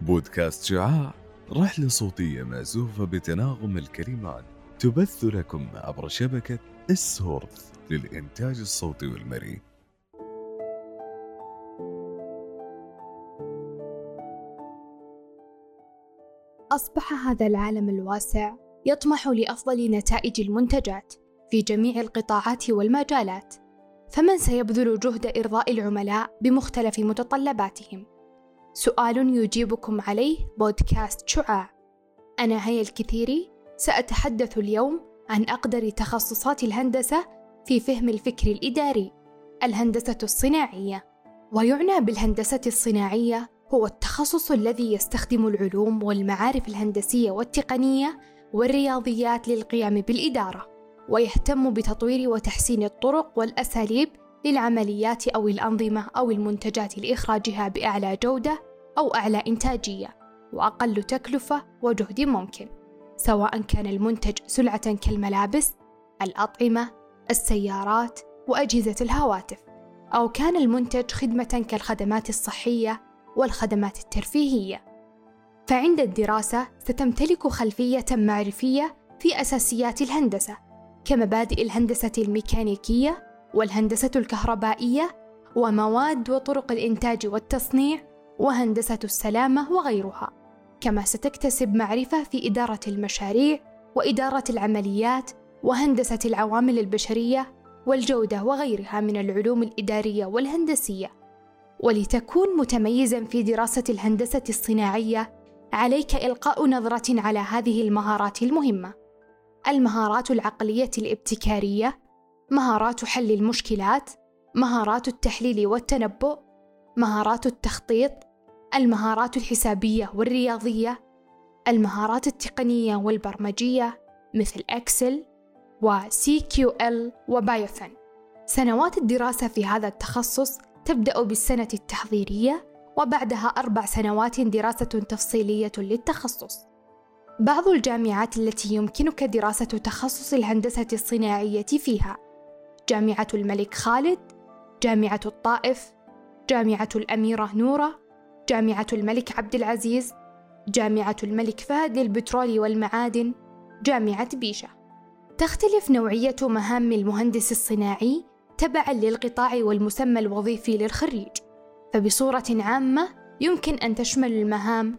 بودكاست شعاع رحلة صوتية مأزوفة بتناغم الكلمات تبث لكم عبر شبكة السورث للإنتاج الصوتي والمرئي. أصبح هذا العالم الواسع يطمح لأفضل نتائج المنتجات في جميع القطاعات والمجالات. فمن سيبذل جهد إرضاء العملاء بمختلف متطلباتهم؟ سؤال يجيبكم عليه بودكاست شعاع. أنا هيا الكثيري سأتحدث اليوم عن أقدر تخصصات الهندسة في فهم الفكر الإداري الهندسة الصناعية. ويعنى بالهندسة الصناعية هو التخصص الذي يستخدم العلوم والمعارف الهندسية والتقنية والرياضيات للقيام بالإدارة. ويهتم بتطوير وتحسين الطرق والأساليب للعمليات أو الأنظمة أو المنتجات لإخراجها بأعلى جودة أو أعلى إنتاجية وأقل تكلفة وجهد ممكن سواء كان المنتج سلعة كالملابس الأطعمة السيارات وأجهزة الهواتف أو كان المنتج خدمة كالخدمات الصحية والخدمات الترفيهية. فعند الدراسة ستمتلك خلفية معرفية في أساسيات الهندسة كمبادئ الهندسة الميكانيكية والهندسة الكهربائية ومواد وطرق الإنتاج والتصنيع وهندسة السلامة وغيرها. كما ستكتسب معرفة في إدارة المشاريع وإدارة العمليات وهندسة العوامل البشرية والجودة وغيرها من العلوم الإدارية والهندسية. ولتكون متميزا في دراسة الهندسة الصناعية عليك إلقاء نظرة على هذه المهارات المهمة. المهارات العقلية الابتكارية مهارات حل المشكلات مهارات التحليل والتنبؤ مهارات التخطيط المهارات الحسابية والرياضية المهارات التقنية والبرمجية مثل إكسل و CQL وبايثون سنوات الدراسة في هذا التخصص تبدأ بالسنة التحضيرية وبعدها أربع سنوات دراسة تفصيلية للتخصص. بعض الجامعات التي يمكنك دراسة تخصص الهندسة الصناعية فيها: جامعة الملك خالد، جامعة الطائف، جامعة الأميرة نورة، جامعة الملك عبد العزيز، جامعة الملك فهد للبترول والمعادن، جامعة بيشة. تختلف نوعية مهام المهندس الصناعي تبعا للقطاع والمسمى الوظيفي للخريج فبصورة عامة يمكن أن تشمل المهام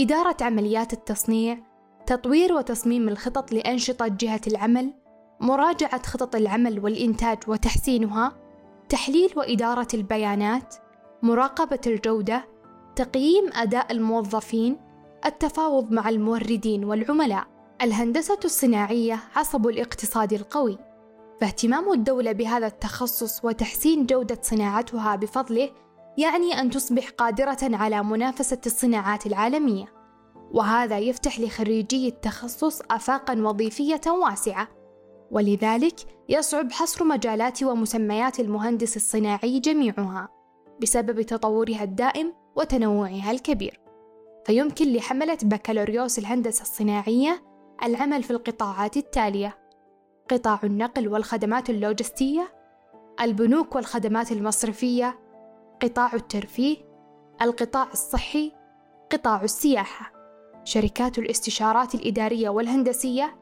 إدارة عمليات التصنيع تطوير وتصميم الخطط لأنشطة جهة العمل مراجعة خطط العمل والإنتاج وتحسينها تحليل وإدارة البيانات مراقبة الجودة تقييم أداء الموظفين التفاوض مع الموردين والعملاء. الهندسة الصناعية عصب الاقتصاد القوي. فاهتمام الدولة بهذا التخصص وتحسين جودة صناعتها بفضله يعني أن تصبح قادرة على منافسة الصناعات العالمية، وهذا يفتح لخريجي التخصص آفاقًا وظيفية واسعة، ولذلك يصعب حصر مجالات ومسميات المهندس الصناعي جميعها بسبب تطورها الدائم وتنوعها الكبير. فيمكن لحملة بكالوريوس الهندسة الصناعية العمل في القطاعات التالية: قطاع النقل والخدمات اللوجستية، البنوك والخدمات المصرفية، قطاع الترفيه، القطاع الصحي، قطاع السياحة، شركات الاستشارات الإدارية والهندسية،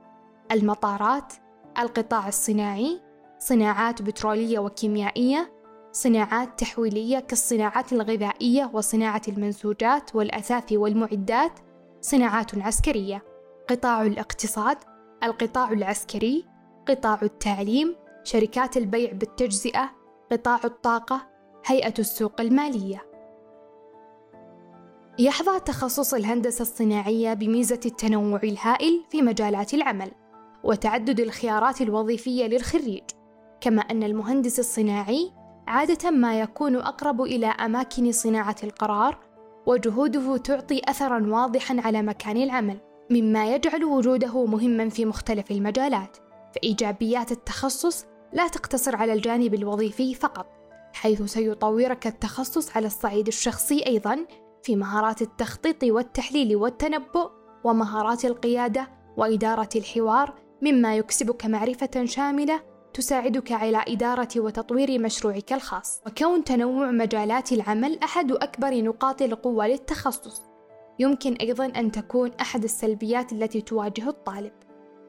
المطارات، القطاع الصناعي، صناعات بترولية وكيميائية، صناعات تحويلية كالصناعات الغذائية وصناعة المنسوجات والأثاث والمعدات، صناعات عسكرية، قطاع الاقتصاد، القطاع العسكري، قطاع التعليم، شركات البيع بالتجزئة، قطاع الطاقة، هيئة السوق المالية. يحظى تخصص الهندسة الصناعية بميزة التنوع الهائل في مجالات العمل، وتعدد الخيارات الوظيفية للخريج، كما أن المهندس الصناعي عادة ما يكون أقرب إلى أماكن صناعة القرار، وجهوده تعطي أثرًا واضحًا على مكان العمل، مما يجعل وجوده مهمًا في مختلف المجالات. فإيجابيات التخصص لا تقتصر على الجانب الوظيفي فقط، حيث سيطورك التخصص على الصعيد الشخصي أيضًا في مهارات التخطيط والتحليل والتنبؤ ومهارات القيادة وإدارة الحوار، مما يكسبك معرفة شاملة تساعدك على إدارة وتطوير مشروعك الخاص. وكون تنوع مجالات العمل أحد أكبر نقاط القوة للتخصص. يمكن أيضا أن تكون أحد السلبيات التي تواجه الطالب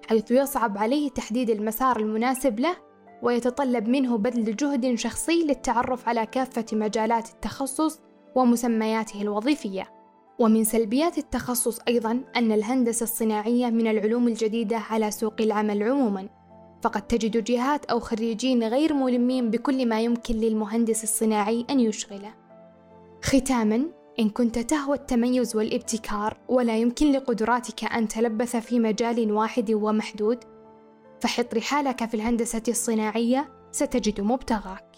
حيث يصعب عليه تحديد المسار المناسب له ويتطلب منه بذل جهد شخصي للتعرف على كافة مجالات التخصص ومسمياته الوظيفية. ومن سلبيات التخصص أيضا أن الهندسة الصناعية من العلوم الجديدة على سوق العمل عموما. فقد تجد جهات أو خريجين غير ملمين بكل ما يمكن للمهندس الصناعي أن يشغله. ختاما إن كنت تهوى التميز والابتكار ولا يمكن لقدراتك أن تلبث في مجال واحد ومحدود فحط رحالك في الهندسة الصناعية ستجد مبتغاك.